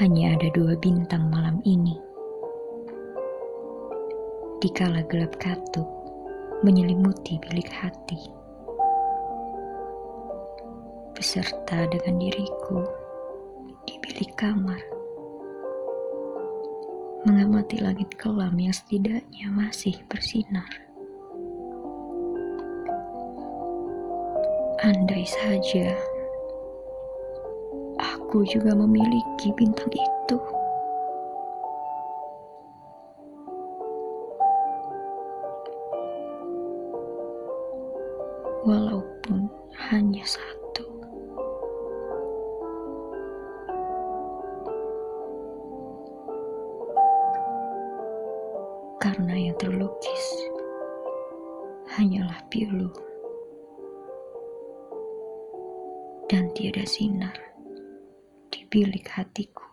hanya ada dua bintang malam ini. Dikala gelap katup menyelimuti bilik hati, beserta dengan diriku di bilik kamar, mengamati langit kelam yang setidaknya masih bersinar. Andai saja aku juga memiliki bintang itu. Walaupun hanya satu. Karena yang terlukis hanyalah pilu dan tiada sinar bilik hatiku.